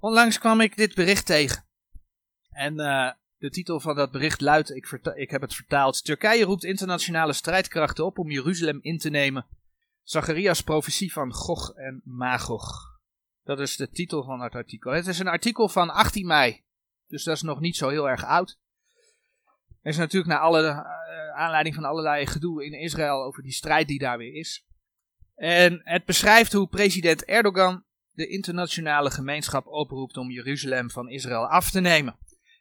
Onlangs kwam ik dit bericht tegen. En uh, de titel van dat bericht luidt, ik, ik, heb het vertaald, Turkije roept internationale strijdkrachten op om Jeruzalem in te nemen. Zacharias profetie van Gog en Magog. Dat is de titel van het artikel. Het is een artikel van 18 mei, dus dat is nog niet zo heel erg oud. Er is natuurlijk naar alle, uh, aanleiding van allerlei gedoe in Israël over die strijd die daar weer is. En het beschrijft hoe president Erdogan de internationale gemeenschap oproept om Jeruzalem van Israël af te nemen.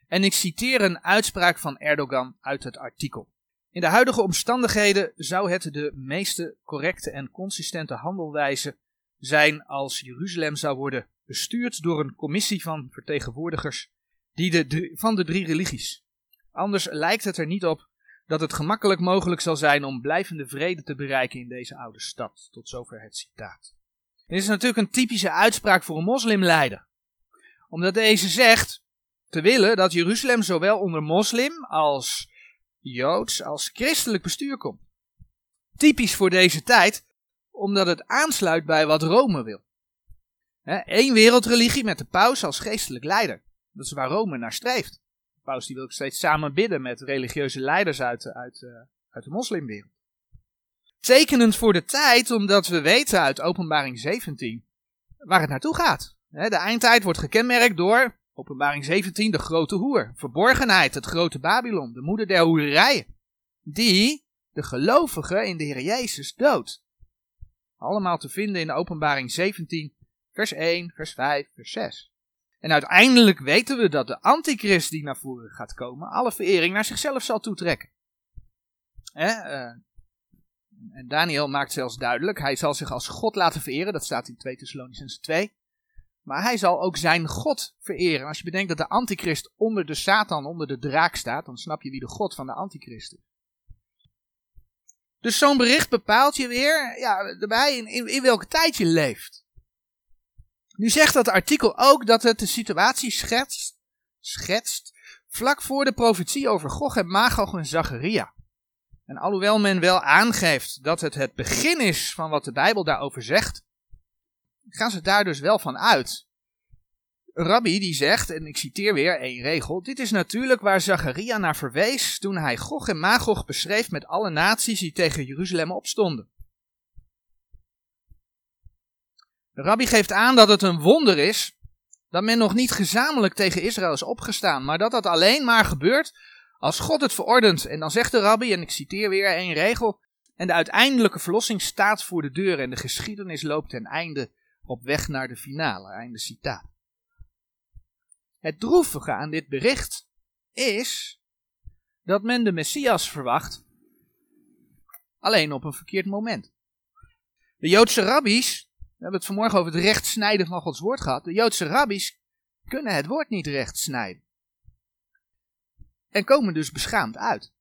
En ik citeer een uitspraak van Erdogan uit het artikel. In de huidige omstandigheden zou het de meeste correcte en consistente handelwijze zijn als Jeruzalem zou worden bestuurd door een commissie van vertegenwoordigers die de, van de drie religies. Anders lijkt het er niet op dat het gemakkelijk mogelijk zal zijn om blijvende vrede te bereiken in deze oude stad. Tot zover het citaat. Dit is natuurlijk een typische uitspraak voor een moslimleider. Omdat deze zegt te willen dat Jeruzalem zowel onder moslim als joods als christelijk bestuur komt. Typisch voor deze tijd, omdat het aansluit bij wat Rome wil. Eén wereldreligie met de paus als geestelijk leider. Dat is waar Rome naar streeft. De paus die wil ook steeds samen bidden met religieuze leiders uit, uit, uh, uit de moslimwereld. Tekenend voor de tijd, omdat we weten uit Openbaring 17 waar het naartoe gaat. De eindtijd wordt gekenmerkt door Openbaring 17, de grote hoer. Verborgenheid, het grote Babylon, de moeder der hoererijen. Die de gelovigen in de Heer Jezus doodt. Allemaal te vinden in Openbaring 17, vers 1, vers 5, vers 6. En uiteindelijk weten we dat de antichrist die naar voren gaat komen, alle verering naar zichzelf zal toetrekken. Eh, en Daniel maakt zelfs duidelijk, hij zal zich als God laten vereren, dat staat in 2 Thessalonicense 2. Maar hij zal ook zijn God vereren. Als je bedenkt dat de antichrist onder de Satan, onder de draak staat, dan snap je wie de God van de antichrist is. Dus zo'n bericht bepaalt je weer ja, in, in, in welke tijd je leeft. Nu zegt dat artikel ook dat het de situatie schetst, schetst vlak voor de profetie over Gog en Magog en Zacharia. En alhoewel men wel aangeeft dat het het begin is van wat de Bijbel daarover zegt, gaan ze daar dus wel van uit. Rabbi die zegt, en ik citeer weer één regel, dit is natuurlijk waar Zacharia naar verwees toen hij Gog en Magog beschreef met alle naties die tegen Jeruzalem opstonden. De rabbi geeft aan dat het een wonder is dat men nog niet gezamenlijk tegen Israël is opgestaan, maar dat dat alleen maar gebeurt als God het verordent. En dan zegt de rabbi, en ik citeer weer één regel, en de uiteindelijke verlossing staat voor de deur en de geschiedenis loopt ten einde op weg naar de finale. Einde citaat. Het droevige aan dit bericht is dat men de Messias verwacht alleen op een verkeerd moment. De Joodse rabbies, we hebben het vanmorgen over het recht snijden van Gods woord gehad, de Joodse rabbies kunnen het woord niet recht snijden. En komen dus beschaamd uit.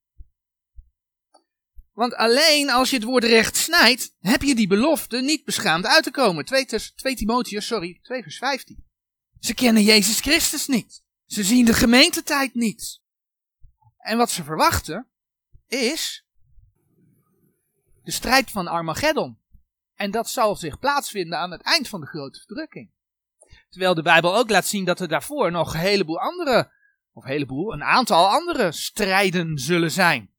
Want alleen als je het woord recht snijdt, heb je die belofte niet beschaamd uit te komen. 2, 2 Timotheus, sorry, 2 vers 15. Ze kennen Jezus Christus niet. Ze zien de gemeentetijd niet. En wat ze verwachten is de strijd van Armageddon. En dat zal zich plaatsvinden aan het eind van de grote verdrukking. Terwijl de Bijbel ook laat zien dat er daarvoor nog een heleboel andere, of een heleboel, een aantal andere strijden zullen zijn.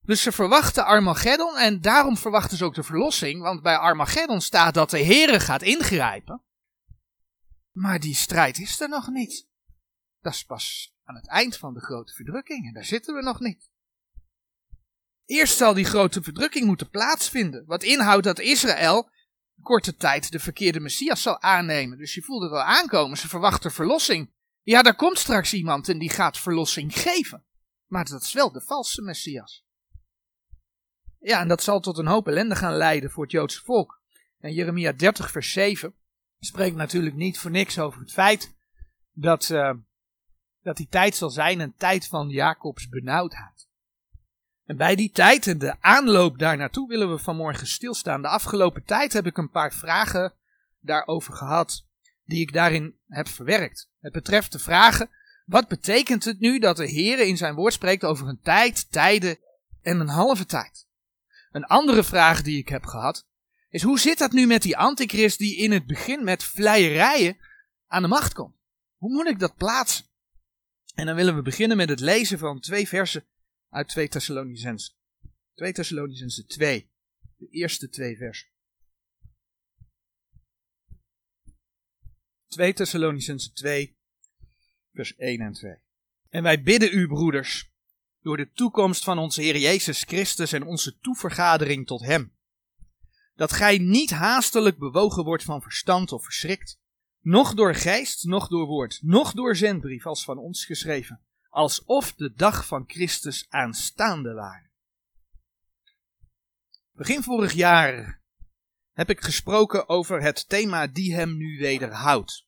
Dus ze verwachten Armageddon en daarom verwachten ze ook de verlossing, want bij Armageddon staat dat de Heere gaat ingrijpen. Maar die strijd is er nog niet. Dat is pas aan het eind van de grote verdrukking en daar zitten we nog niet. Eerst zal die grote verdrukking moeten plaatsvinden, wat inhoudt dat Israël korte tijd de verkeerde Messias zal aannemen. Dus je voelt het wel aankomen, ze verwachten verlossing. Ja, daar komt straks iemand en die gaat verlossing geven. Maar dat is wel de valse Messias. Ja, en dat zal tot een hoop ellende gaan leiden voor het Joodse volk. En Jeremia 30, vers 7 spreekt natuurlijk niet voor niks over het feit dat, uh, dat die tijd zal zijn een tijd van Jacobs benauwdheid. En bij die tijd en de aanloop daar naartoe willen we vanmorgen stilstaan. De afgelopen tijd heb ik een paar vragen daarover gehad, die ik daarin heb verwerkt. Het betreft de vragen, wat betekent het nu dat de Heer in zijn woord spreekt over een tijd, tijden en een halve tijd? Een andere vraag die ik heb gehad is hoe zit dat nu met die antichrist die in het begin met vleierijen aan de macht komt. Hoe moet ik dat plaatsen? En dan willen we beginnen met het lezen van twee versen uit 2 Thessalonicenzen. 2 Thessalonicenzen 2, de eerste twee versen. 2 Thessalonicenzen 2, vers 1 en 2. En wij bidden u, broeders, door de toekomst van onze Heer Jezus Christus en onze toevergadering tot Hem, dat gij niet haastelijk bewogen wordt van verstand of verschrikt, noch door geest, noch door woord, noch door zendbrief als van ons geschreven, alsof de dag van Christus aanstaande waren. Begin vorig jaar heb ik gesproken over het thema die hem nu wederhoudt.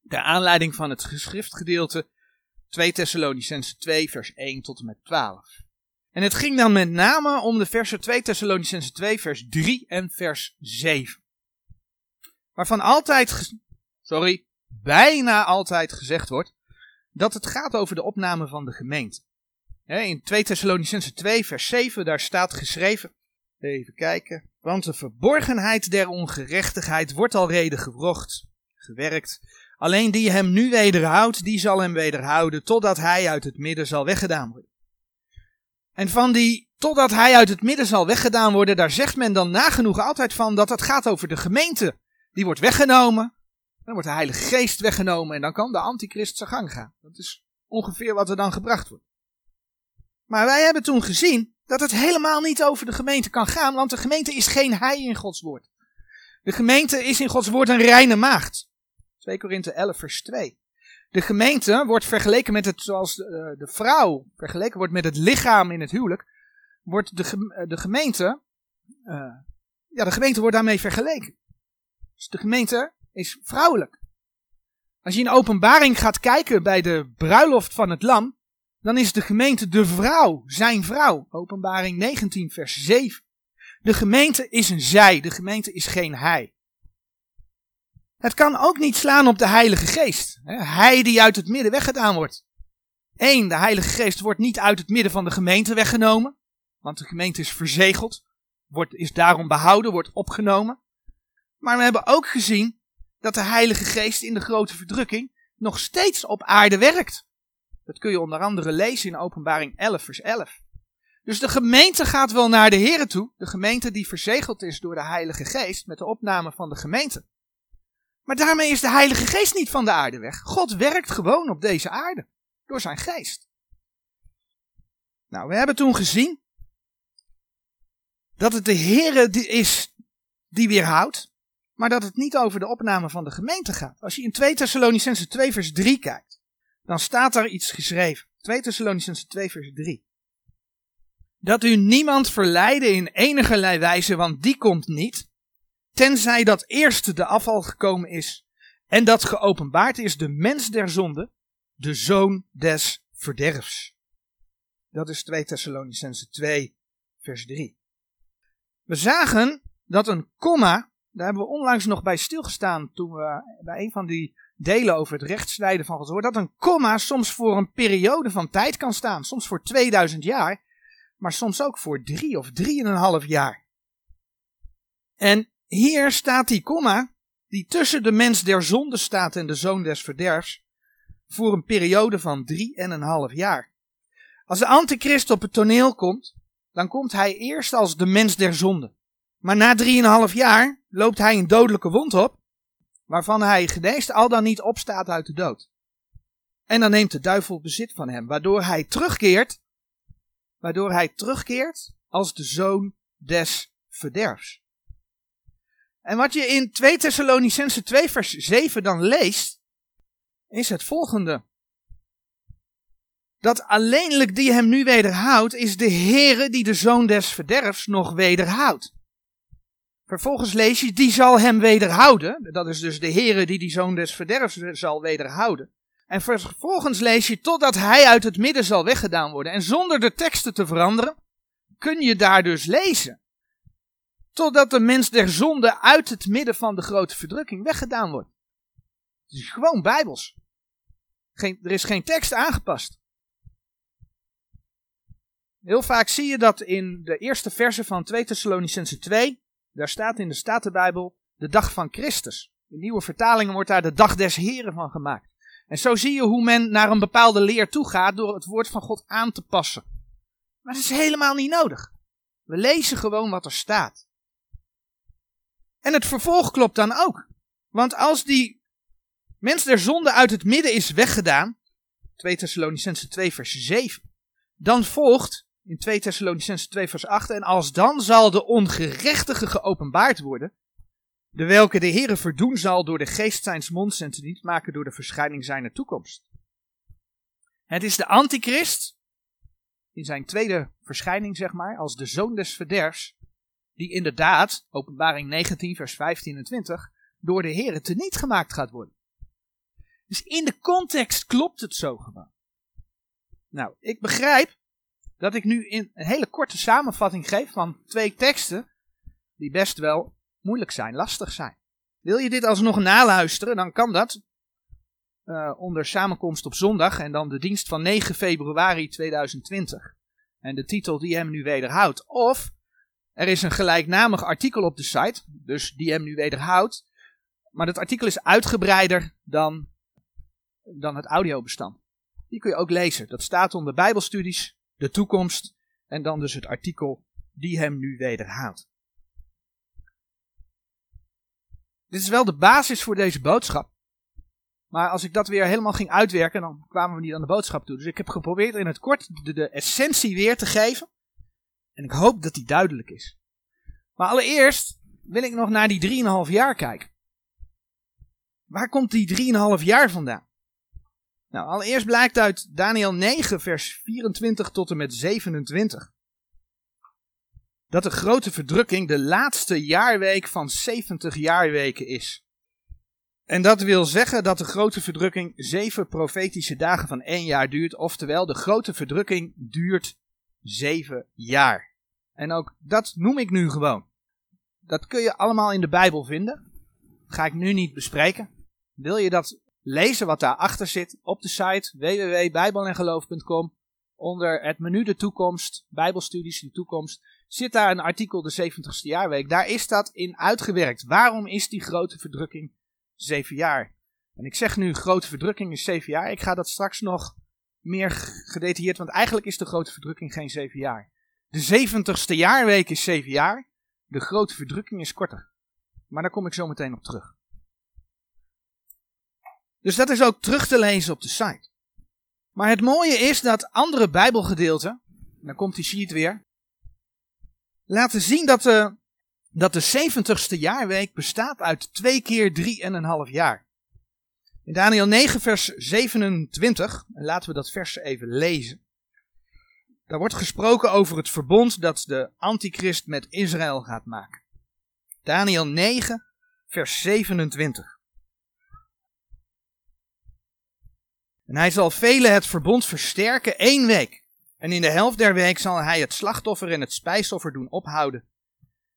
De aanleiding van het geschriftgedeelte 2 Thessalonicense 2 vers 1 tot en met 12. En het ging dan met name om de versen 2 Thessalonicense 2 vers 3 en vers 7. Waarvan altijd, sorry, bijna altijd gezegd wordt dat het gaat over de opname van de gemeente. In 2 Thessalonicense 2 vers 7 daar staat geschreven, even kijken, want de verborgenheid der ongerechtigheid wordt al reden gewrocht, gewerkt. Alleen die hem nu wederhoudt, die zal hem wederhouden, totdat hij uit het midden zal weggedaan worden. En van die, totdat hij uit het midden zal weggedaan worden, daar zegt men dan nagenoeg altijd van dat het gaat over de gemeente. Die wordt weggenomen, dan wordt de Heilige Geest weggenomen en dan kan de antichrist zijn gang gaan. Dat is ongeveer wat er dan gebracht wordt. Maar wij hebben toen gezien dat het helemaal niet over de gemeente kan gaan, want de gemeente is geen hij in Gods woord. De gemeente is in Gods woord een reine maagd. 2 Korinthe 11 vers 2. De gemeente wordt vergeleken met het, zoals de, eh, de vrouw vergeleken wordt met het lichaam in het huwelijk, wordt de, eh, de gemeente, uh, ja, de gemeente wordt daarmee vergeleken. Dus de gemeente is vrouwelijk. Als je in openbaring gaat kijken bij de bruiloft van het lam, dan is de gemeente de vrouw, zijn vrouw. Openbaring 19, vers 7. De gemeente is een zij, de gemeente is geen hij. Het kan ook niet slaan op de Heilige Geest. Hij die uit het midden weggedaan wordt. Eén, de Heilige Geest wordt niet uit het midden van de gemeente weggenomen, want de gemeente is verzegeld, wordt, is daarom behouden, wordt opgenomen. Maar we hebben ook gezien dat de Heilige Geest in de grote verdrukking nog steeds op aarde werkt. Dat kun je onder andere lezen in Openbaring 11, vers 11. Dus de gemeente gaat wel naar de Here toe, de gemeente die verzegeld is door de Heilige Geest met de opname van de gemeente. Maar daarmee is de Heilige Geest niet van de aarde weg. God werkt gewoon op deze aarde door zijn geest. Nou, we hebben toen gezien dat het de Here is die weerhoudt maar dat het niet over de opname van de gemeente gaat. Als je in 2 Thessalonicense 2 vers 3 kijkt, dan staat daar iets geschreven. 2 Thessalonicense 2 vers 3. Dat u niemand verleide in enige wijze, want die komt niet, tenzij dat eerst de afval gekomen is en dat geopenbaard is de mens der zonde, de zoon des verderfs. Dat is 2 Thessalonicense 2 vers 3. We zagen dat een komma daar hebben we onlangs nog bij stilgestaan toen we bij een van die delen over het rechtsnijden van Gods woord, dat een komma soms voor een periode van tijd kan staan. Soms voor 2000 jaar, maar soms ook voor drie of drieënhalf jaar. En hier staat die komma, die tussen de mens der zonde staat en de zoon des verderfs, voor een periode van drieënhalf jaar. Als de antichrist op het toneel komt, dan komt hij eerst als de mens der zonde. Maar na drieënhalf jaar loopt hij een dodelijke wond op, waarvan hij geneest al dan niet opstaat uit de dood. En dan neemt de duivel bezit van hem, waardoor hij terugkeert, waardoor hij terugkeert als de zoon des verderfs. En wat je in 2 Thessalonicense 2 vers 7 dan leest, is het volgende. Dat alleenlijk die hem nu wederhoudt, is de Heere die de zoon des verderfs nog wederhoudt. Vervolgens lees je, die zal hem wederhouden. Dat is dus de Heere die die zoon des verderfs zal wederhouden. En vervolgens lees je, totdat hij uit het midden zal weggedaan worden. En zonder de teksten te veranderen, kun je daar dus lezen. Totdat de mens der zonde uit het midden van de grote verdrukking weggedaan wordt. Het is gewoon bijbels. Geen, er is geen tekst aangepast. Heel vaak zie je dat in de eerste verse van 2 Thessalonicense 2 daar staat in de Statenbijbel de dag van Christus. In nieuwe vertalingen wordt daar de dag des Heren van gemaakt. En zo zie je hoe men naar een bepaalde leer toe gaat door het woord van God aan te passen. Maar dat is helemaal niet nodig. We lezen gewoon wat er staat. En het vervolg klopt dan ook. Want als die mens der zonde uit het midden is weggedaan, 2 Thessalonicense 2 vers 7, dan volgt in 2 Thessalonicense 2 vers 8, en als dan zal de ongerechtige geopenbaard worden, de welke de Heere verdoen zal door de geest zijns monds en te niet maken door de verschijning zijner toekomst. Het is de antichrist, in zijn tweede verschijning zeg maar, als de zoon des verderfs, die inderdaad, openbaring 19 vers 15 en 20, door de Heere teniet gemaakt gaat worden. Dus in de context klopt het zo gewoon. Nou, ik begrijp dat ik nu in een hele korte samenvatting geef van twee teksten die best wel moeilijk zijn, lastig zijn. Wil je dit alsnog naluisteren, dan kan dat uh, onder samenkomst op zondag en dan de dienst van 9 februari 2020. En de titel die hem nu wederhoudt. Of er is een gelijknamig artikel op de site, dus die hem nu wederhoudt. Maar dat artikel is uitgebreider dan, dan het audiobestand. Die kun je ook lezen. Dat staat onder Bijbelstudies, de toekomst en dan dus het artikel die hem nu wederhoudt. Dit is wel de basis voor deze boodschap. Maar als ik dat weer helemaal ging uitwerken, dan kwamen we niet aan de boodschap toe. Dus ik heb geprobeerd in het kort de, de essentie weer te geven. En ik hoop dat die duidelijk is. Maar allereerst wil ik nog naar die 3,5 jaar kijken. Waar komt die 3,5 jaar vandaan? Nou, allereerst blijkt uit Daniel 9, vers 24 tot en met 27 dat de grote verdrukking de laatste jaarweek van 70 jaarweken is. En dat wil zeggen dat de grote verdrukking zeven profetische dagen van één jaar duurt, oftewel de grote verdrukking duurt zeven jaar. En ook dat noem ik nu gewoon. Dat kun je allemaal in de Bijbel vinden. ga ik nu niet bespreken. Wil je dat lezen wat daarachter zit op de site www.bijbelengeloof.com onder het menu de toekomst, Bijbelstudies de toekomst, zit daar een artikel de 70ste jaarweek. Daar is dat in uitgewerkt. Waarom is die grote verdrukking zeven jaar? En ik zeg nu grote verdrukking is zeven jaar. Ik ga dat straks nog meer gedetailleerd, want eigenlijk is de grote verdrukking geen zeven jaar. De 70ste jaarweek is zeven jaar. De grote verdrukking is korter. Maar daar kom ik zo meteen op terug. Dus dat is ook terug te lezen op de site. Maar het mooie is dat andere Bijbelgedeelten, dan komt die sheet weer, laten zien dat de, dat de 70ste jaarweek bestaat uit twee keer drie en een half jaar. In Daniel 9 vers 27, en laten we dat vers even lezen. Daar wordt gesproken over het verbond dat de antichrist met Israël gaat maken. Daniel 9 vers 27. En hij zal velen het verbond versterken één week. En in de helft der week zal hij het slachtoffer en het spijsoffer doen ophouden.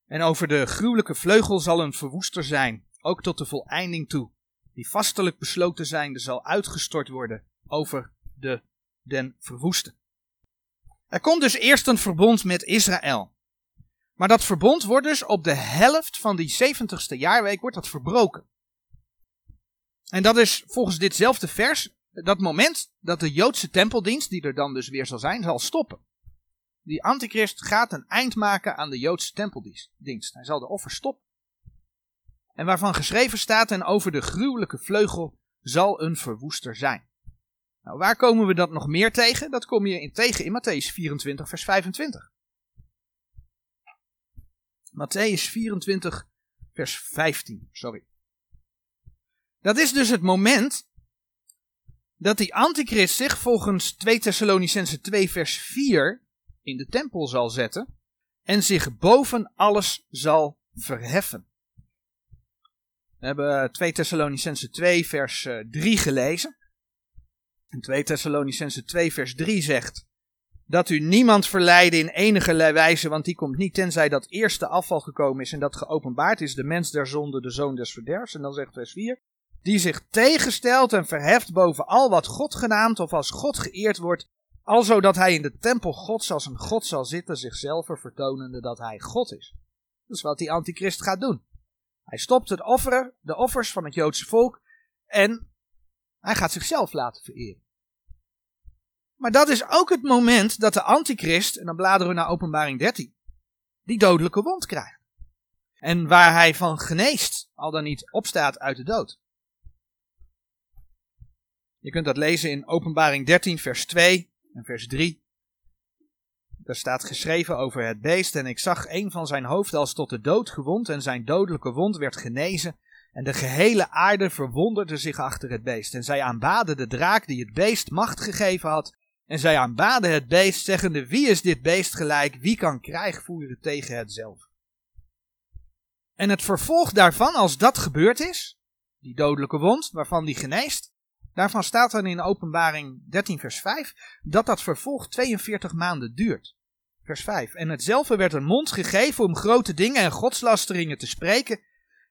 En over de gruwelijke vleugel zal een verwoester zijn, ook tot de voleinding toe. Die vastelijk besloten zijnde zal uitgestort worden over de den verwoesten. Er komt dus eerst een verbond met Israël. Maar dat verbond wordt dus op de helft van die 70ste jaarweek wordt dat verbroken. En dat is volgens ditzelfde vers dat moment dat de Joodse tempeldienst, die er dan dus weer zal zijn, zal stoppen. Die antichrist gaat een eind maken aan de Joodse tempeldienst. Hij zal de offer stoppen. En waarvan geschreven staat en over de gruwelijke vleugel zal een verwoester zijn. Nou, waar komen we dat nog meer tegen? Dat kom je in tegen in Matthäus 24, vers 25. Matthäus 24, vers 15, sorry. Dat is dus het moment dat die antichrist zich volgens 2 Thessalonicense 2 vers 4 in de tempel zal zetten en zich boven alles zal verheffen. We hebben 2 Thessalonicense 2 vers 3 gelezen. En 2 Thessalonicense 2 vers 3 zegt dat u niemand verleiden in enige wijze, want die komt niet tenzij dat eerste afval gekomen is en dat geopenbaard is, de mens der zonde, de zoon des verderfs. En dan zegt vers 4, die zich tegenstelt en verheft boven al wat God genaamd of als God geëerd wordt, alzo dat hij in de tempel Gods als een God zal zitten, zichzelf vertonende dat hij God is. Dat is wat die antichrist gaat doen. Hij stopt het offeren, de offers van het Joodse volk en hij gaat zichzelf laten vereren. Maar dat is ook het moment dat de antichrist, en dan bladeren we naar openbaring 13, die dodelijke wond krijgt. En waar hij van geneest, al dan niet opstaat uit de dood. Je kunt dat lezen in openbaring 13 vers 2 en vers 3. Daar staat geschreven over het beest en ik zag een van zijn hoofd als tot de dood gewond en zijn dodelijke wond werd genezen en de gehele aarde verwonderde zich achter het beest en zij aanbaden de draak die het beest macht gegeven had en zij aanbaden het beest zeggende wie is dit beest gelijk, wie kan krijg voeren tegen het zelf. En het vervolg daarvan, als dat gebeurd is, die dodelijke wond waarvan die geneest, daarvan staat dan in openbaring 13 vers 5 dat dat vervolg 42 maanden duurt. Vers 5. En hetzelfde werd een mond gegeven om grote dingen en godslasteringen te spreken.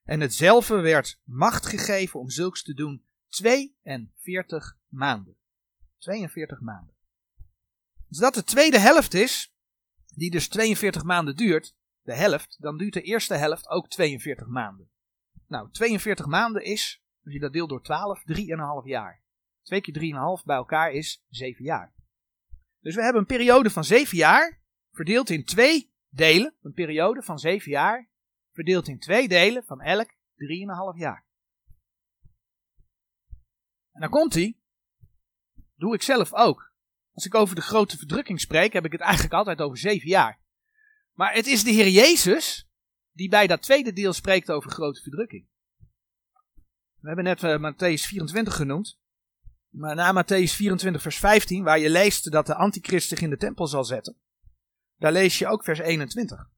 En hetzelfde werd macht gegeven om zulks te doen 42 maanden. 42 maanden. Als dat de tweede helft is, die dus 42 maanden duurt, de helft, dan duurt de eerste helft ook 42 maanden. Nou, 42 maanden is, als je dat deelt door 12, 3,5 jaar. 2 keer 3,5 bij elkaar is 7 jaar. Dus we hebben een periode van 7 jaar, verdeeld in twee delen. Een periode van 7 jaar, verdeeld in twee delen van elk 3,5 jaar. En dan komt hij. Doe ik zelf ook. Als ik over de grote verdrukking spreek, heb ik het eigenlijk altijd over 7 jaar. Maar het is de Heer Jezus die bij dat tweede deel spreekt over grote verdrukking. We hebben net uh, Matthäus 24 genoemd. Maar na Matthäus 24 vers 15, waar je leest dat de antichrist zich in de tempel zal zetten, daar lees je ook vers 21.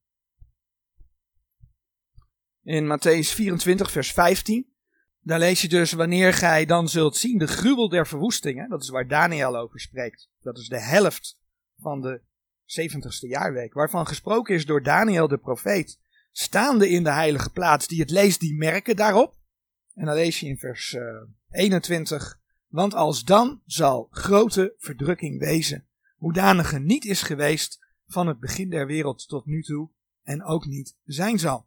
In Matthäus 24 vers 15, daar lees je dus wanneer gij dan zult zien de gruwel der verwoestingen, dat is waar Daniel over spreekt. Dat is de helft van de 70ste jaarweek, waarvan gesproken is door Daniel de profeet, staande in de heilige plaats, die het leest, die merken daarop. En dan lees je in vers uh, eh, 21, want als dan zal grote verdrukking wezen, hoedanige niet is geweest van het begin der wereld tot nu toe en ook niet zijn zal.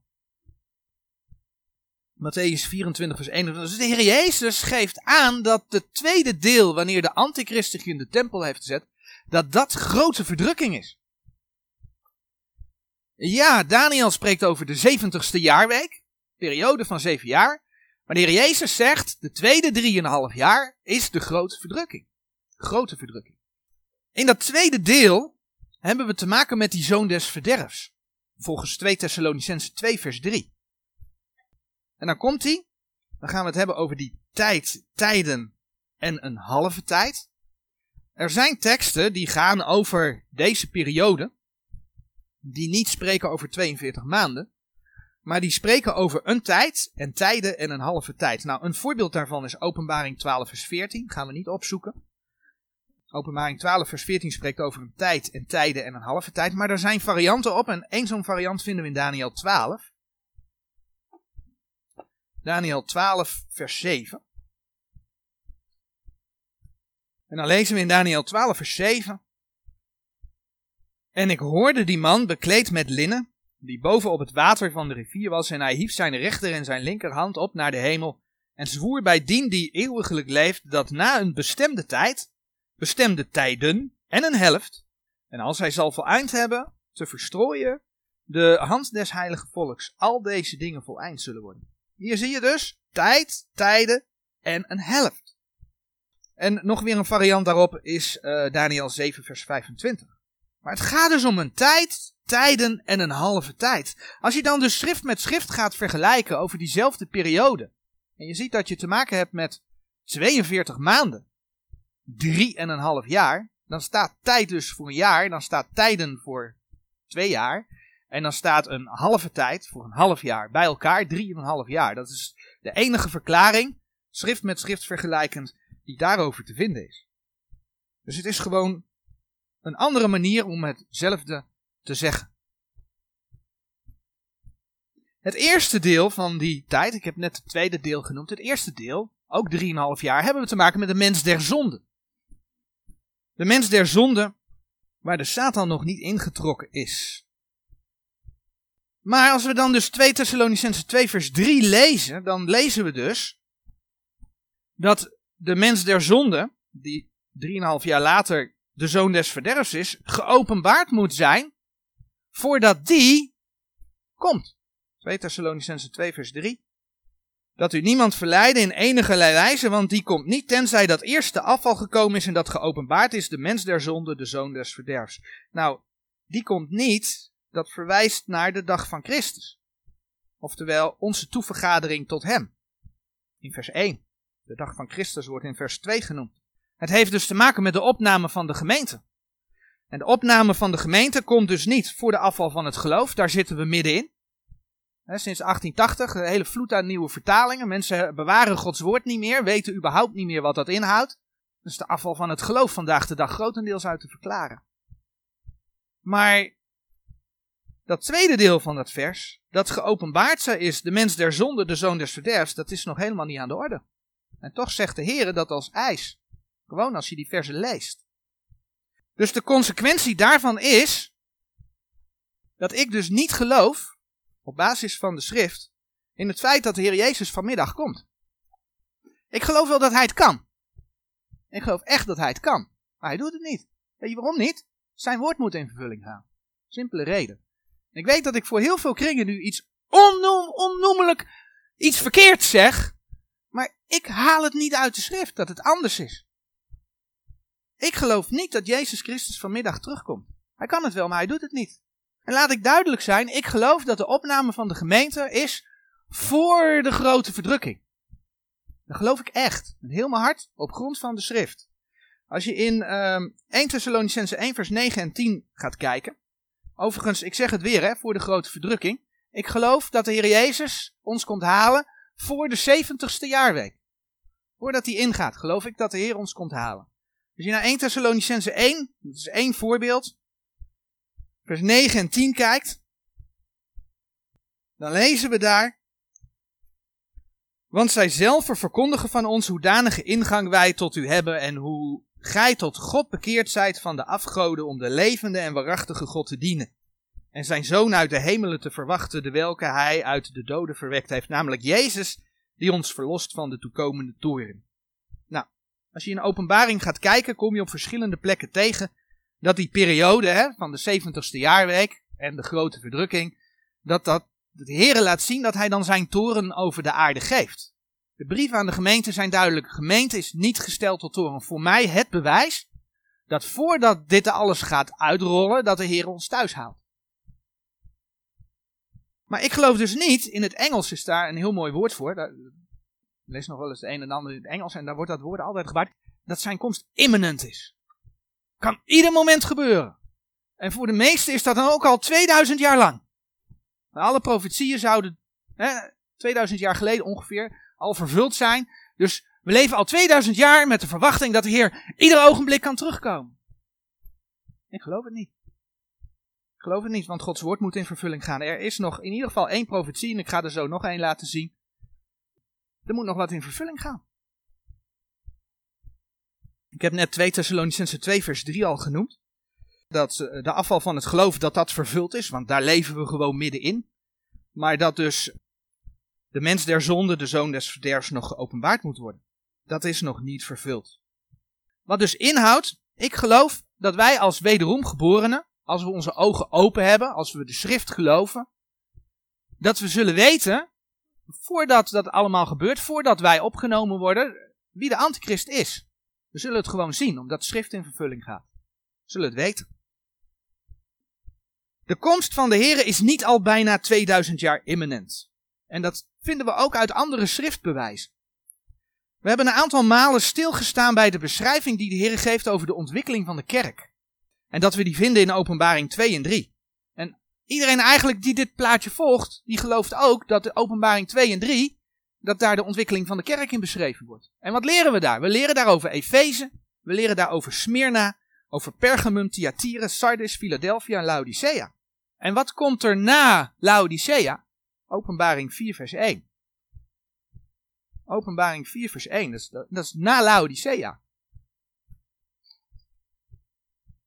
Matthäus 24 vers 21. Dus de Heer Jezus geeft aan dat het tweede deel, wanneer de antichrist in de tempel heeft gezet, dat dat grote verdrukking is. Ja, Daniel spreekt over de 70ste jaarweek, periode van zeven jaar. Heer Jezus zegt, de tweede drieënhalf jaar is de grote verdrukking. Grote verdrukking. In dat tweede deel hebben we te maken met die zoon des verderfs. Volgens 2 Thessalonicense 2 vers 3. En dan komt hij. Dan gaan we het hebben over die tijd, tijden en een halve tijd. Er zijn teksten die gaan over deze periode. Die niet spreken over 42 maanden. Maar die spreken over een tijd en tijden en een halve tijd. Nou, een voorbeeld daarvan is Openbaring 12 vers 14. Gaan we niet opzoeken. Openbaring 12 vers 14 spreekt over een tijd en tijden en een halve tijd. Maar er zijn varianten op en één zo'n variant vinden we in Daniel 12. Daniel 12 vers 7. En dan lezen we in Daniel 12 vers 7. En ik hoorde die man bekleed met linnen, die boven op het water van de rivier was, en hij hief zijn rechter en zijn linkerhand op naar de hemel, en zwoer bij dien die eeuwiglijk leeft, dat na een bestemde tijd, bestemde tijden en een helft, en als hij zal voleind hebben, te verstrooien, de hand des heilige volks, al deze dingen voleind zullen worden. Hier zie je dus tijd, tijden en een helft. En nog weer een variant daarop is uh, Daniel 7 vers 25. Maar het gaat dus om een tijd, tijden en een halve tijd. Als je dan dus schrift met schrift gaat vergelijken over diezelfde periode. En je ziet dat je te maken hebt met 42 maanden. Drie en een half jaar. Dan staat tijd dus voor een jaar. Dan staat tijden voor twee jaar. En dan staat een halve tijd voor een half jaar. Bij elkaar drie en een half jaar. Dat is de enige verklaring, schrift met schrift vergelijkend, die daarover te vinden is. Dus het is gewoon een andere manier om hetzelfde te zeggen. Het eerste deel van die tijd, ik heb net het tweede deel genoemd, het eerste deel, ook 3,5 jaar, hebben we te maken met de mens der zonde. De mens der zonde, waar de Satan nog niet ingetrokken is. Maar als we dan dus 2 Thessalonicense 2 vers 3 lezen, dan lezen we dus dat de mens der zonde, die 3,5 jaar later de zoon des verderfs is, geopenbaard moet zijn voordat die komt. 2 Thessalonicense 2 vers 3. Dat u niemand verleiden in enige wijze, want die komt niet tenzij dat eerst de afval gekomen is en dat geopenbaard is de mens der zonde, de zoon des verderfs. Nou, die komt niet, dat verwijst naar de dag van Christus. Oftewel, onze toevergadering tot hem. In vers 1. De dag van Christus wordt in vers 2 genoemd. Het heeft dus te maken met de opname van de gemeente. En de opname van de gemeente komt dus niet voor de afval van het geloof, daar zitten we middenin. sinds 1880, een hele vloed aan nieuwe vertalingen. Mensen bewaren Gods woord niet meer, weten überhaupt niet meer wat dat inhoudt. Dus de afval van het geloof vandaag de dag grotendeels uit te verklaren. Maar dat tweede deel van dat vers, dat geopenbaard is, de mens der zonde, de zoon des verderfs, dat is nog helemaal niet aan de orde. En toch zegt de Heer dat als ijs. Gewoon als je die versen leest. Dus de consequentie daarvan is dat ik dus niet geloof, op basis van de schrift, in het feit dat de Heer Jezus vanmiddag komt. Ik geloof wel dat hij het kan. Ik geloof echt dat hij het kan. Maar hij doet het niet. Weet je waarom niet? Zijn woord moet in vervulling gaan. Simpele reden. Ik weet dat ik voor heel veel kringen nu iets onnoem, onnoemelijk iets verkeerd zeg. Maar ik haal het niet uit de schrift dat het anders is. Ik geloof niet dat Jezus Christus vanmiddag terugkomt. Hij kan het wel, maar hij doet het niet. En laat ik duidelijk zijn, ik geloof dat de opname van de gemeente is voor de grote verdrukking. Dat geloof ik echt, met heel mijn hart, op grond van de schrift. Als je in um, 1 Thessalonicense 1 vers 9 en 10 gaat kijken. Overigens, ik zeg het weer, hè, voor de grote verdrukking. Ik geloof dat de Heer Jezus ons komt halen voor de 70ste jaarweek. Voordat hij ingaat, geloof ik dat de Heer ons komt halen. Als je naar 1 Thessalonicense 1, dat is één voorbeeld, vers 9 en 10 kijkt, dan lezen we daar, want zij zelf verkondigen van ons hoedanige ingang wij tot u hebben en hoe gij tot God bekeerd zijt van de afgoden om de levende en waarachtige God te dienen. En zijn zoon uit de hemelen te verwachten, de welke hij uit de doden verwekt heeft, namelijk Jezus, die ons verlost van de toekomende toren. Als je in openbaring gaat kijken, kom je op verschillende plekken tegen dat die periode hè, van de 70ste jaarweek en de grote verdrukking, dat dat de Heer laat zien dat hij dan zijn toren over de aarde geeft. De brieven aan de gemeente zijn duidelijk. Gemeente is niet gesteld tot toren. Voor mij het bewijs dat voordat dit alles gaat uitrollen, dat de Heer ons thuis haalt. Maar ik geloof dus niet, in het Engels is daar een heel mooi woord voor. Lees nog wel eens de een en ander in het Engels en daar wordt dat woord altijd gebruikt. Dat zijn komst imminent is. Kan ieder moment gebeuren. En voor de meesten is dat dan ook al 2000 jaar lang. Alle profetieën zouden hè, 2000 jaar geleden ongeveer al vervuld zijn. Dus we leven al 2000 jaar met de verwachting dat de Heer ieder ogenblik kan terugkomen. Ik geloof het niet. Ik geloof het niet, want Gods woord moet in vervulling gaan. Er is nog in ieder geval één profetie en ik ga er zo nog één laten zien. Er moet nog wat in vervulling gaan. Ik heb net 2 Thessalonicense 2 vers 3 al genoemd. Dat eh, de afval van het geloof dat dat vervuld is, want daar leven we gewoon middenin. Maar dat dus de mens der zonde, de zoon des verderfs, nog geopenbaard moet worden. Dat is nog niet vervuld. Wat dus inhoudt, ik geloof dat wij als wederom geborenen, als we onze ogen open hebben, als we de schrift geloven, dat we zullen weten, voordat dat allemaal gebeurt, voordat wij opgenomen worden, wie de antichrist is. We zullen het gewoon zien, omdat de schrift in vervulling gaat. We zullen het weten. De komst van de Here is niet al bijna 2000 jaar imminent. En dat vinden we ook uit andere schriftbewijzen. We hebben een aantal malen stilgestaan bij de beschrijving die de Heer geeft over de ontwikkeling van de kerk. En dat we die vinden in openbaring 2 en 3. En iedereen eigenlijk die dit plaatje volgt, die gelooft ook dat de openbaring 2 en 3, dat daar de ontwikkeling van de kerk in beschreven wordt. En wat leren we daar? We leren daar over Efeze, we leren daar over Smyrna, over Pergamum, Thyatira, Sardis, Philadelphia en Laodicea. En wat komt er na Laodicea? Openbaring 4 vers 1. Openbaring 4 vers 1, dat is, dat is na Laodicea.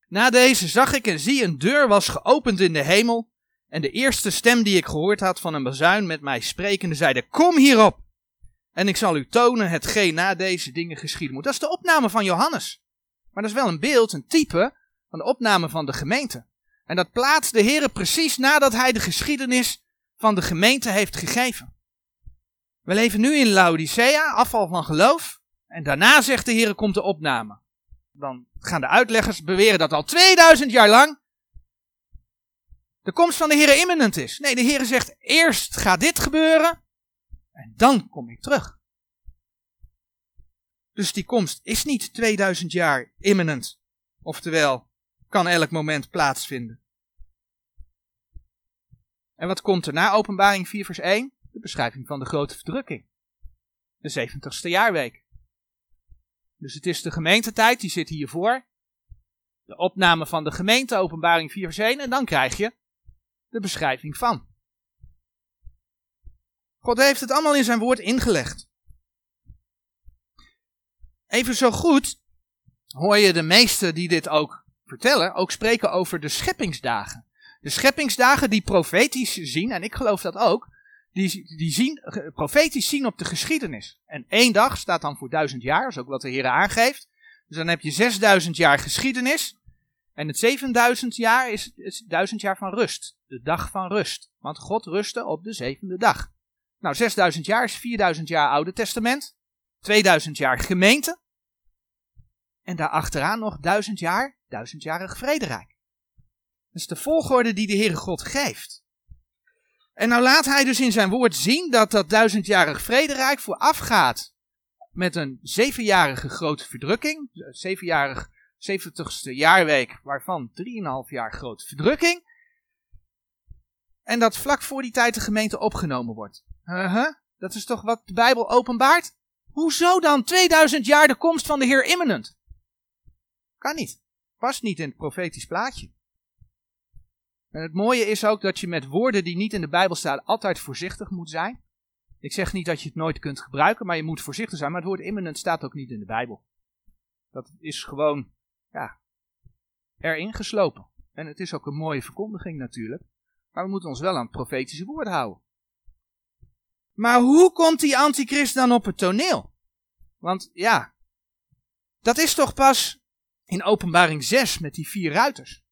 Na deze zag ik en zie een deur was geopend in de hemel. En de eerste stem die ik gehoord had van een bazuin met mij sprekende zeide, kom hierop. En ik zal u tonen hetgeen na deze dingen geschieden moet. Dat is de opname van Johannes. Maar dat is wel een beeld, een type van de opname van de gemeente. En dat plaatst de Heer precies nadat hij de geschiedenis van de gemeente heeft gegeven. We leven nu in Laodicea, afval van geloof. En daarna zegt de Heer komt de opname. Dan gaan de uitleggers beweren dat al 2000 jaar lang de komst van de Heer imminent is. Nee, de Heer zegt eerst gaat dit gebeuren en dan kom ik terug. Dus die komst is niet 2000 jaar imminent. Oftewel, kan elk moment plaatsvinden. En wat komt er na openbaring 4 vers 1? De beschrijving van de grote verdrukking. De 70ste jaarweek. Dus het is de gemeentetijd, die zit hiervoor. De opname van de gemeente, openbaring 4 vers 1. En dan krijg je de beschrijving van. God heeft het allemaal in zijn woord ingelegd. Even zo goed hoor je de meesten die dit ook vertellen, ook spreken over de scheppingsdagen. De scheppingsdagen die profetisch zien, en ik geloof dat ook, die, die zien, profetisch zien op de geschiedenis. En één dag staat dan voor duizend jaar, is ook wat de Heer aangeeft. Dus dan heb je 6000 jaar geschiedenis. En het 7000 jaar is, is duizend jaar van rust. De dag van rust. Want God rustte op de zevende dag. Nou, 6000 jaar is 4000 jaar Oude Testament. 2000 jaar gemeente. En daarachteraan nog 1000 jaar, duizendjarig vrederijk. Dat is de volgorde die de Heere God geeft. En nou laat hij dus in zijn woord zien dat dat duizendjarig vrederijk voorafgaat met een zevenjarige grote verdrukking. Zevenjarig, zeventigste jaarweek, waarvan drieënhalf jaar grote verdrukking. En dat vlak voor die tijd de gemeente opgenomen wordt. Uh -huh. Dat is toch wat de Bijbel openbaart? Hoezo dan 2000 jaar de komst van de Heer imminent? Kan niet. Past niet in het profetisch plaatje. En het mooie is ook dat je met woorden die niet in de Bijbel staan altijd voorzichtig moet zijn. Ik zeg niet dat je het nooit kunt gebruiken, maar je moet voorzichtig zijn. Maar het woord imminent staat ook niet in de Bijbel. Dat is gewoon, ja, erin geslopen. En het is ook een mooie verkondiging natuurlijk. Maar we moeten ons wel aan het profetische woord houden. Maar hoe komt die antichrist dan op het toneel? Want ja, dat is toch pas in openbaring 6 met die vier ruiters.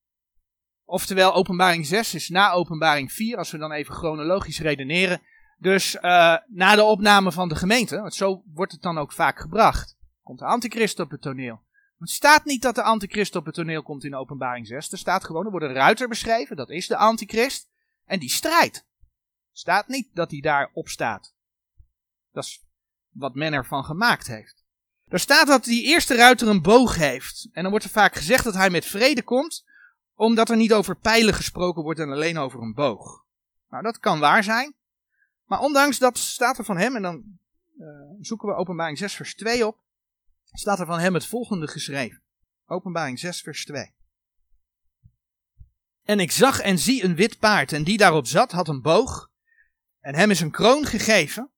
Oftewel, openbaring 6 is na openbaring 4, als we dan even chronologisch redeneren. Dus uh, na de opname van de gemeente, want zo wordt het dan ook vaak gebracht, komt de antichrist op het toneel. Het staat niet dat de antichrist op het toneel komt in openbaring 6. Er staat gewoon, er wordt een ruiter beschreven, dat is de antichrist. En die strijdt. staat niet dat hij daar op staat. Dat is wat men ervan gemaakt heeft. Er staat dat die eerste ruiter een boog heeft. En dan wordt er vaak gezegd dat hij met vrede komt, omdat er niet over pijlen gesproken wordt en alleen over een boog. Nou, dat kan waar zijn. Maar ondanks dat staat er van hem, en dan uh, zoeken we openbaring 6 vers 2 op, staat er van hem het volgende geschreven. Openbaring 6 vers 2. En ik zag en zie een wit paard, en die daarop zat had een boog, en hem is een kroon gegeven,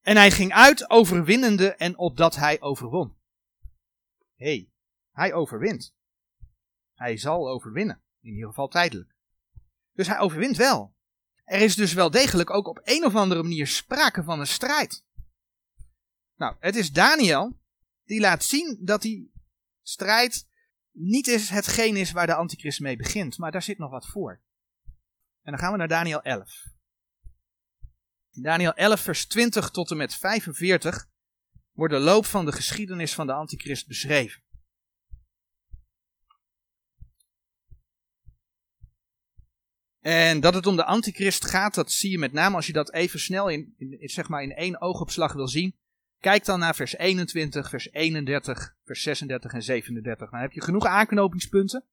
en hij ging uit overwinnende en opdat hij overwon. Hé, hij overwint. Hij zal overwinnen, in ieder geval tijdelijk. Dus hij overwint wel. Er is dus wel degelijk ook op een of andere manier sprake van een strijd. Nou, het is Daniel die laat zien dat die strijd niet is hetgeen is waar de antichrist mee begint, maar daar zit nog wat voor. En dan gaan we naar Daniel 11. In Daniel 11, vers 20 tot en met 45 wordt de loop van de geschiedenis van de antichrist beschreven. En dat het om de antichrist gaat, dat zie je met name als je dat even snel in, in, zeg maar in één oogopslag wil zien. Kijk dan naar vers 21, vers 31, vers 36 en 37. Dan heb je genoeg aanknopingspunten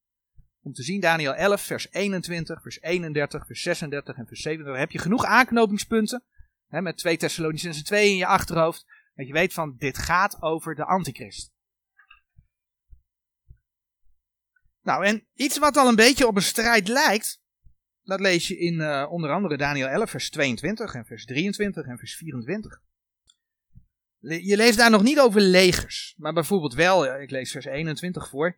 om te zien. Daniel 11, vers 21, vers 31, vers 36 en vers 37. heb je genoeg aanknopingspunten. Hè, met 2 Thessalonicenzen 2 in je achterhoofd. Dat je weet van dit gaat over de antichrist. Nou, en iets wat al een beetje op een strijd lijkt. Dat lees je in uh, onder andere Daniel 11, vers 22 en vers 23 en vers 24. Je leest daar nog niet over legers, maar bijvoorbeeld wel, ik lees vers 21 voor.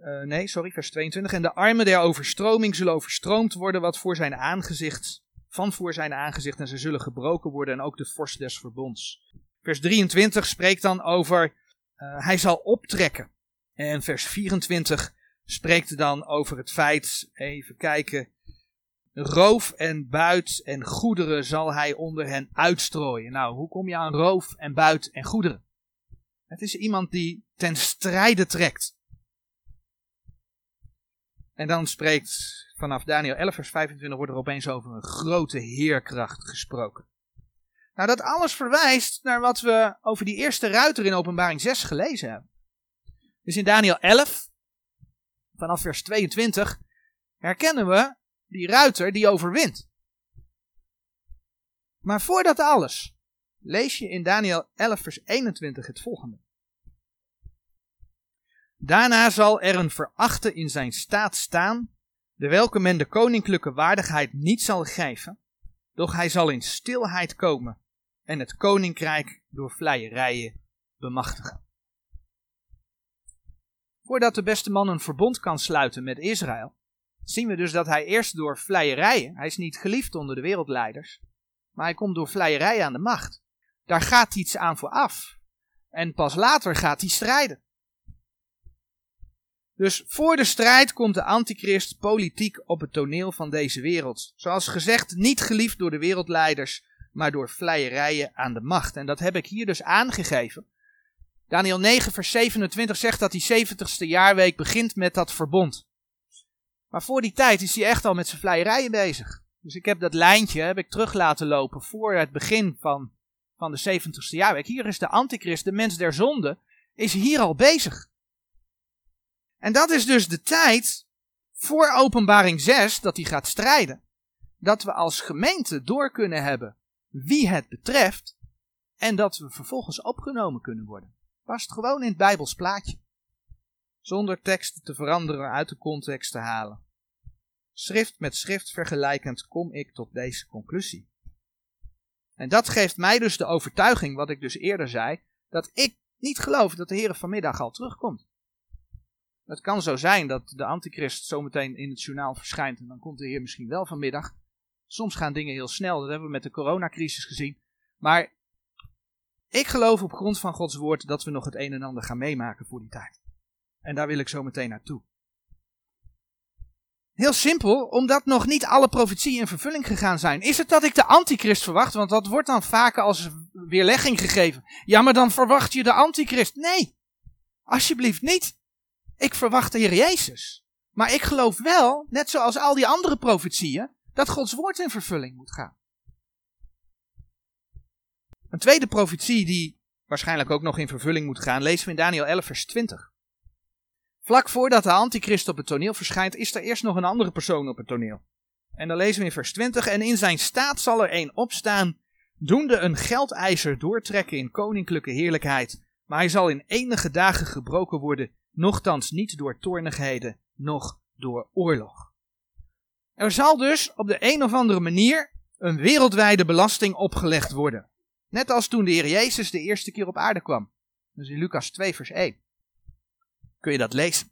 eh, nee, sorry, vers 22. En de armen der overstroming zullen overstroomd worden wat voor zijn aangezicht, van voor zijn aangezicht en ze zullen gebroken worden en ook de vorst des verbonds. Vers 23 spreekt dan over uh, hij zal optrekken. En vers 24 spreekt dan over het feit, even kijken, roof en buit en goederen zal hij onder hen uitstrooien. Nou, hoe kom je aan roof en buit en goederen? Het is iemand die ten strijde trekt. En dan spreekt vanaf Daniel 11 vers 25 wordt er opeens over een grote heerkracht gesproken. Nou, dat alles verwijst naar wat we over die eerste ruiter in openbaring 6 gelezen hebben. Dus in Daniel 11, vanaf vers 22, herkennen we die ruiter die overwint. Maar voordat alles, lees je in Daniel 11, vers 21 het volgende. Daarna zal er een verachte in zijn staat staan, de welke men de koninklijke waardigheid niet zal geven, doch hij zal in stilheid komen en het koninkrijk door vleierijen bemachtigen. Voordat de beste man een verbond kan sluiten met Israël, zien we dus dat hij eerst door vleierijen, hij is niet geliefd onder de wereldleiders, maar hij komt door vleierijen aan de macht. Daar gaat iets aan vooraf. En pas later gaat hij strijden. Dus voor de strijd komt de antichrist politiek op het toneel van deze wereld. Zoals gezegd, niet geliefd door de wereldleiders, maar door vleierijen aan de macht. En dat heb ik hier dus aangegeven. Daniel 9, vers 27 zegt dat die 70ste jaarweek begint met dat verbond. Maar voor die tijd is hij echt al met zijn vleierijen bezig. Dus ik heb dat lijntje heb ik terug laten lopen voor het begin van, van de 70ste jaarweek. Hier is de antichrist, de mens der zonde, is hier al bezig. En dat is dus de tijd voor openbaring 6 dat hij gaat strijden. Dat we als gemeente door kunnen hebben wie het betreft en dat we vervolgens opgenomen kunnen worden. Past gewoon in het Bijbels plaatje. Zonder teksten te veranderen uit de context te halen. Schrift met schrift vergelijkend kom ik tot deze conclusie. En dat geeft mij dus de overtuiging, wat ik dus eerder zei, dat ik niet geloof dat de Heer vanmiddag al terugkomt. Het kan zo zijn dat de antichrist zometeen in het journaal verschijnt en dan komt de Heer misschien wel vanmiddag. Soms gaan dingen heel snel, dat hebben we met de coronacrisis gezien. Maar ik geloof op grond van Gods woord dat we nog het een en ander gaan meemaken voor die tijd. En daar wil ik zo meteen naartoe. Heel simpel, omdat nog niet alle profetieën in vervulling gegaan zijn. Is het dat ik de antichrist verwacht? Want dat wordt dan vaker als weerlegging gegeven. Ja, maar dan verwacht je de antichrist. Nee, alsjeblieft niet. Ik verwacht de Heer Jezus. Maar ik geloof wel, net zoals al die andere profetieën, dat Gods woord in vervulling moet gaan. Een tweede profetie die waarschijnlijk ook nog in vervulling moet gaan, lezen we in Daniel 11, vers 20. Vlak voordat de antichrist op het toneel verschijnt, is er eerst nog een andere persoon op het toneel. En dan lezen we in vers 20, en in zijn staat zal er een opstaan, doende een geldijzer doortrekken in koninklijke heerlijkheid, maar hij zal in enige dagen gebroken worden, nochtans niet door toornigheden, noch door oorlog. Er zal dus op de een of andere manier een wereldwijde belasting opgelegd worden. Net als toen de Heer Jezus de eerste keer op aarde kwam. Dus in Lucas 2, vers 1. Kun je dat lezen?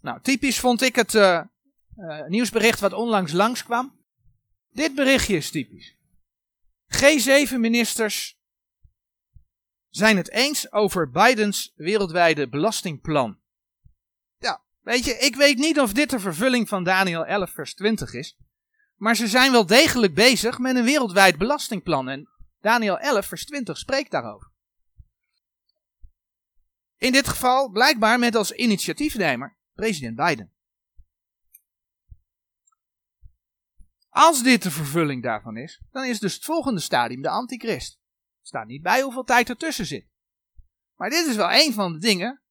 Nou, typisch vond ik het uh, uh, nieuwsbericht wat onlangs langskwam. Dit berichtje is typisch. G7-ministers zijn het eens over Bidens wereldwijde belastingplan. Weet je, ik weet niet of dit de vervulling van Daniel 11, vers 20 is. Maar ze zijn wel degelijk bezig met een wereldwijd belastingplan. En Daniel 11, vers 20 spreekt daarover. In dit geval blijkbaar met als initiatiefnemer president Biden. Als dit de vervulling daarvan is, dan is dus het volgende stadium de antichrist. Er staat niet bij hoeveel tijd ertussen zit. Maar dit is wel een van de dingen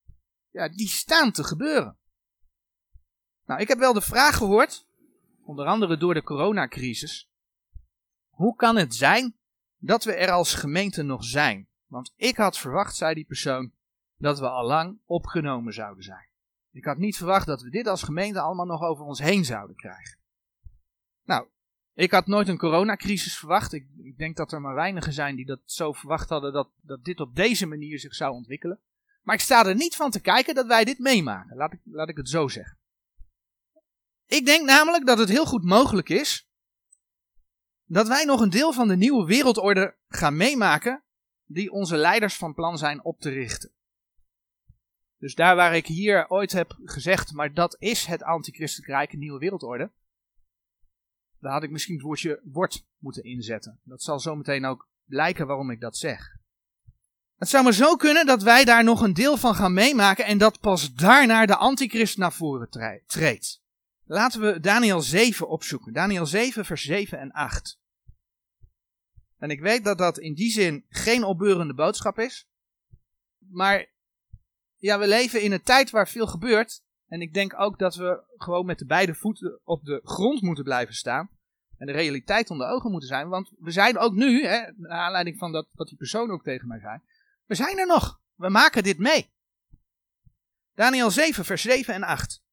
ja, die staan te gebeuren. Nou, ik heb wel de vraag gehoord, onder andere door de coronacrisis. Hoe kan het zijn dat we er als gemeente nog zijn? Want ik had verwacht, zei die persoon, dat we al lang opgenomen zouden zijn. Ik had niet verwacht dat we dit als gemeente allemaal nog over ons heen zouden krijgen. Nou, ik had nooit een coronacrisis verwacht. Ik, ik denk dat er maar weinigen zijn die dat zo verwacht hadden dat, dat dit op deze manier zich zou ontwikkelen. Maar ik sta er niet van te kijken dat wij dit meemaken. Laat ik, laat ik het zo zeggen. Ik denk namelijk dat het heel goed mogelijk is dat wij nog een deel van de nieuwe wereldorde gaan meemaken die onze leiders van plan zijn op te richten. Dus daar waar ik hier ooit heb gezegd, maar dat is het antichristelijk rijk, nieuwe wereldorde. Daar had ik misschien het woordje wordt moeten inzetten. Dat zal zo meteen ook blijken waarom ik dat zeg. Het zou maar zo kunnen dat wij daar nog een deel van gaan meemaken en dat pas daarna de antichrist naar voren treedt. Laten we Daniel 7 opzoeken. Daniel 7, vers 7 en 8. En ik weet dat dat in die zin geen opbeurende boodschap is. Maar ja, we leven in een tijd waar veel gebeurt. En ik denk ook dat we gewoon met de beide voeten op de grond moeten blijven staan. En de realiteit onder ogen moeten zijn. Want we zijn ook nu, hè, naar aanleiding van dat, wat die persoon ook tegen mij zei. We zijn er nog. We maken dit mee. Daniel 7, vers 7 en 8.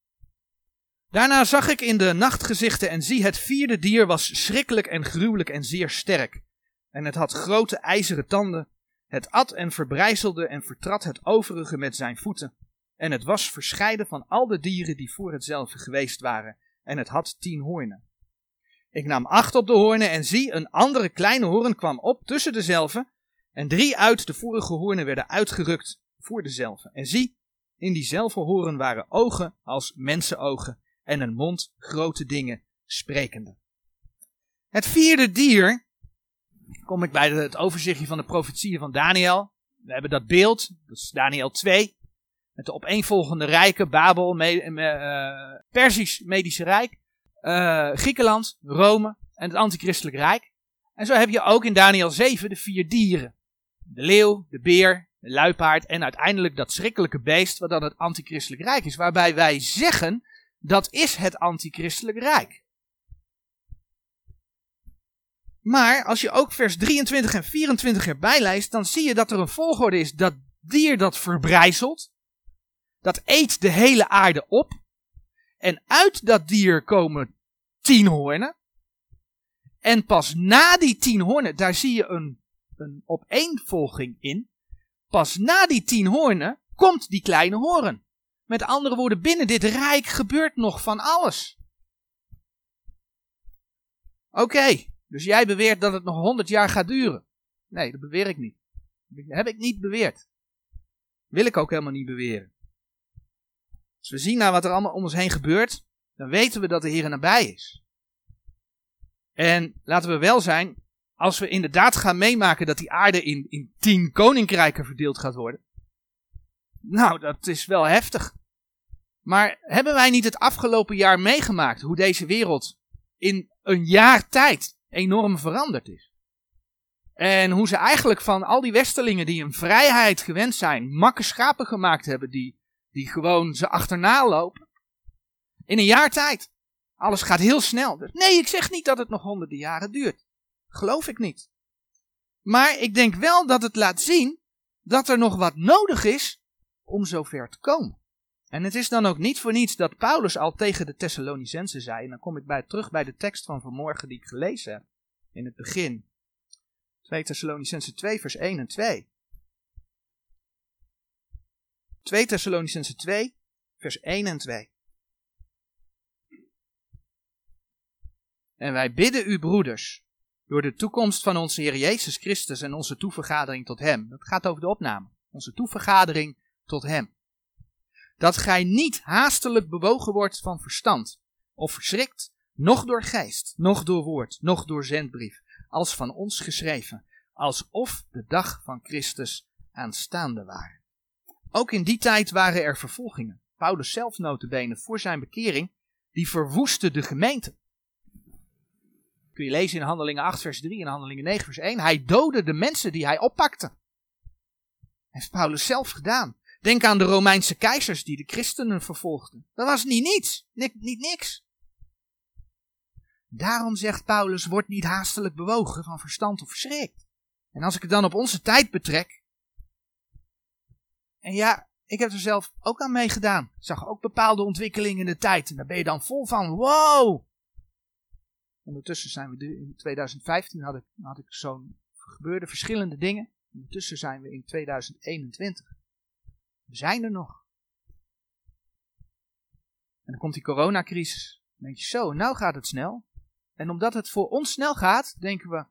Daarna zag ik in de nachtgezichten en zie het vierde dier was schrikkelijk en gruwelijk en zeer sterk. En het had grote ijzeren tanden. Het at en verbrijzelde en vertrad het overige met zijn voeten. En het was verscheiden van al de dieren die voor hetzelfde geweest waren. En het had tien hoornen. Ik nam acht op de hoornen en zie, een andere kleine hoorn kwam op tussen dezelfde. En drie uit de vorige hoornen werden uitgerukt voor dezelfde. En zie, in diezelfde hoorn waren ogen als mensenogen en een mond grote dingen sprekende. Het vierde dier, kom ik bij het overzichtje van de profetieën van Daniel. We hebben dat beeld, dat is Daniel 2. Met de opeenvolgende rijken, Babel, me, uh, Persisch Medische Rijk, uh, Griekenland, Rome en het Antichristelijk Rijk. En zo heb je ook in Daniel 7 de vier dieren. De leeuw, de beer, de luipaard en uiteindelijk dat schrikkelijke beest wat dan het Antichristelijk Rijk is. Waarbij wij zeggen dat is het antichristelijk rijk. Maar als je ook vers 23 en 24 erbij lijst, dan zie je dat er een volgorde is. Dat dier dat verbrijzelt, dat eet de hele aarde op. En uit dat dier komen tien hoornen. En pas na die tien hoornen, daar zie je een, een opeenvolging in. Pas na die tien hoornen komt die kleine hoorn. Met andere woorden, binnen dit rijk gebeurt nog van alles. Oké, dus jij beweert dat het nog 100 jaar gaat duren. Nee, dat beweer ik niet. Dat heb ik niet beweerd. Wil ik ook helemaal niet beweren. Als we zien naar wat er allemaal om ons heen gebeurt, dan weten we dat de Heer nabij is. En laten we wel zijn, als we inderdaad gaan meemaken dat die aarde in, in tien koninkrijken verdeeld gaat worden. Nou, dat is wel heftig. Maar hebben wij niet het afgelopen jaar meegemaakt hoe deze wereld in een jaar tijd enorm veranderd is? En hoe ze eigenlijk van al die westerlingen die een vrijheid gewend zijn, makke schapen gemaakt hebben die, die gewoon ze achterna lopen. In een jaar tijd. Alles gaat heel snel. Dus nee, ik zeg niet dat het nog honderden jaren duurt. Geloof ik niet. Maar ik denk wel dat het laat zien dat er nog wat nodig is om zover te komen. En het is dan ook niet voor niets dat Paulus al tegen de Thessalonicensen zei, en dan kom ik bij, terug bij de tekst van vanmorgen die ik gelezen heb, in het begin. 2 Thessalonicensen 2 vers 1 en 2. 2 Thessalonicensen 2 vers 1 en 2. En wij bidden u broeders, door de toekomst van onze Heer Jezus Christus en onze toevergadering tot Hem. Dat gaat over de opname. Onze toevergadering tot Hem dat gij niet haastelijk bewogen wordt van verstand, of verschrikt, noch door geest, noch door woord, noch door zendbrief, als van ons geschreven, alsof de dag van Christus aanstaande waren. Ook in die tijd waren er vervolgingen. Paulus zelf notabene voor zijn bekering, die verwoestte de gemeente. Kun je lezen in Handelingen 8 vers 3 en Handelingen 9 vers 1. Hij doodde de mensen die hij oppakte. Heeft Paulus zelf gedaan. Denk aan de Romeinse keizers die de christenen vervolgden. Dat was niet niets, niet, niet niks. Daarom zegt Paulus, word niet haastelijk bewogen van verstand of schrik. En als ik het dan op onze tijd betrek. En ja, ik heb er zelf ook aan meegedaan. Ik zag ook bepaalde ontwikkelingen in de tijd. En daar ben je dan vol van, wow! Ondertussen zijn we in 2015 had ik, had ik zo'n gebeurde verschillende dingen. Ondertussen zijn we in 2021. We zijn er nog. En dan komt die coronacrisis. Dan denk je zo, nou gaat het snel. En omdat het voor ons snel gaat, denken we,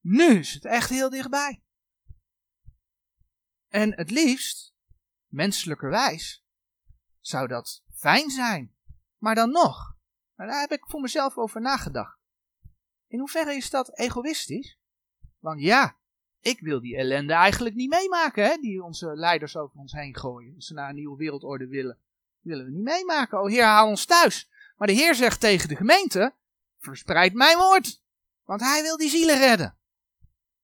nu is het echt heel dichtbij. En het liefst, menselijkerwijs, zou dat fijn zijn. Maar dan nog, daar heb ik voor mezelf over nagedacht. In hoeverre is dat egoïstisch? Want ja, ik wil die ellende eigenlijk niet meemaken, hè, die onze leiders over ons heen gooien. Als ze naar een nieuwe wereldorde willen. Willen we niet meemaken. Oh Heer, haal ons thuis. Maar de Heer zegt tegen de gemeente, verspreid mijn woord. Want hij wil die zielen redden.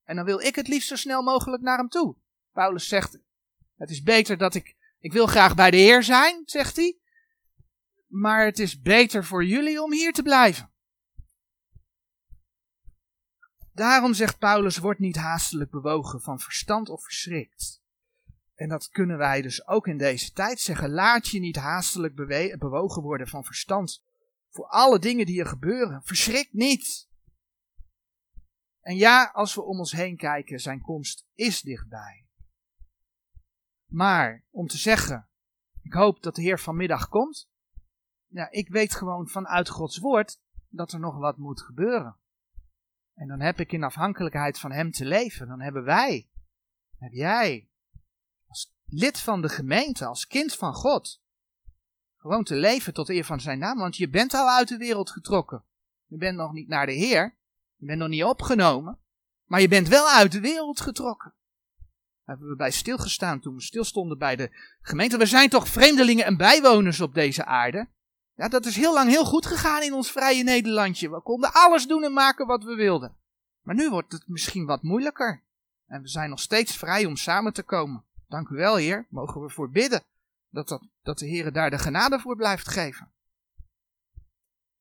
En dan wil ik het liefst zo snel mogelijk naar hem toe. Paulus zegt, het is beter dat ik, ik wil graag bij de Heer zijn, zegt hij. Maar het is beter voor jullie om hier te blijven. Daarom zegt Paulus, word niet haastelijk bewogen van verstand of verschrikt. En dat kunnen wij dus ook in deze tijd zeggen. Laat je niet haastelijk bewogen worden van verstand. Voor alle dingen die er gebeuren. Verschrik niet. En ja, als we om ons heen kijken, zijn komst is dichtbij. Maar om te zeggen, ik hoop dat de Heer vanmiddag komt. Ja, ik weet gewoon vanuit Gods woord dat er nog wat moet gebeuren. En dan heb ik in afhankelijkheid van Hem te leven. Dan hebben wij, heb jij, als lid van de gemeente, als kind van God, gewoon te leven tot eer van Zijn naam. Want je bent al uit de wereld getrokken. Je bent nog niet naar de Heer. Je bent nog niet opgenomen. Maar je bent wel uit de wereld getrokken. Daar hebben we bij stilgestaan toen we stilstonden bij de gemeente. We zijn toch vreemdelingen en bijwoners op deze aarde. Ja, dat is heel lang heel goed gegaan in ons vrije Nederlandje. We konden alles doen en maken wat we wilden. Maar nu wordt het misschien wat moeilijker. En we zijn nog steeds vrij om samen te komen. Dank u wel, Heer. Mogen we voor bidden dat, dat, dat de Heer daar de genade voor blijft geven.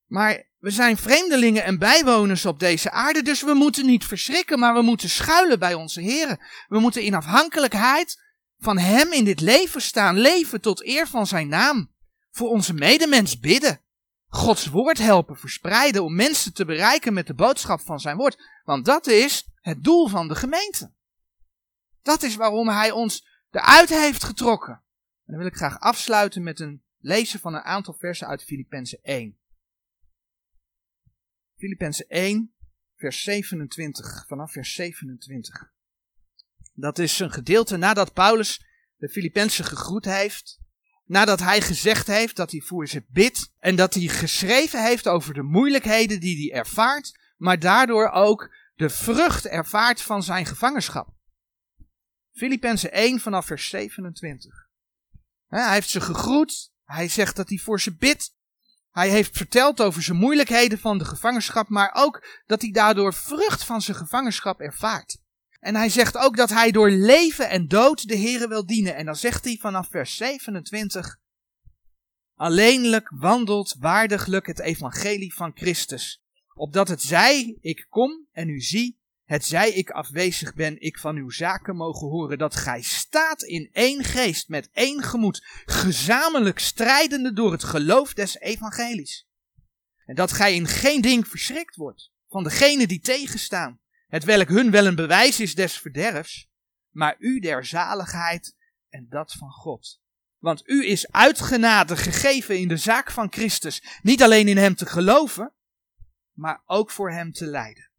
Maar we zijn vreemdelingen en bijwoners op deze aarde, dus we moeten niet verschrikken, maar we moeten schuilen bij onze Heer. We moeten in afhankelijkheid van Hem in dit leven staan, leven tot eer van Zijn naam voor onze medemens bidden. Gods woord helpen verspreiden om mensen te bereiken met de boodschap van zijn woord. Want dat is het doel van de gemeente. Dat is waarom hij ons eruit heeft getrokken. En dan wil ik graag afsluiten met een lezen van een aantal versen uit Filippenzen 1. Filippenzen 1, vers 27, vanaf vers 27. Dat is een gedeelte nadat Paulus de Filippenzen gegroet heeft nadat hij gezegd heeft dat hij voor ze bidt en dat hij geschreven heeft over de moeilijkheden die hij ervaart, maar daardoor ook de vrucht ervaart van zijn gevangenschap. Filippenzen 1 vanaf vers 27. Hij heeft ze gegroet, hij zegt dat hij voor ze bidt, hij heeft verteld over zijn moeilijkheden van de gevangenschap, maar ook dat hij daardoor vrucht van zijn gevangenschap ervaart. En hij zegt ook dat hij door leven en dood de Here wil dienen. En dan zegt hij vanaf vers 27. Alleenlijk wandelt waardiglijk het evangelie van Christus. Opdat het zij, ik kom en u zie, het zij ik afwezig ben, ik van uw zaken mogen horen, dat gij staat in één geest, met één gemoed, gezamenlijk strijdende door het geloof des evangelies. En dat gij in geen ding verschrikt wordt van degenen die tegenstaan het welk hun wel een bewijs is des verderfs, maar u der zaligheid en dat van God. Want u is uitgenade gegeven in de zaak van Christus, niet alleen in hem te geloven, maar ook voor hem te lijden.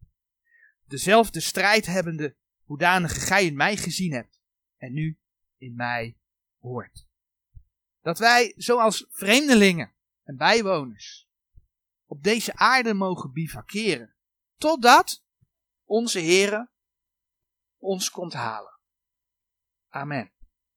Dezelfde strijd hebbende, hoedanige gij in mij gezien hebt en nu in mij hoort. Dat wij, zoals vreemdelingen en bijwoners, op deze aarde mogen bivakeren, totdat onze Heere ons komt halen. Amen.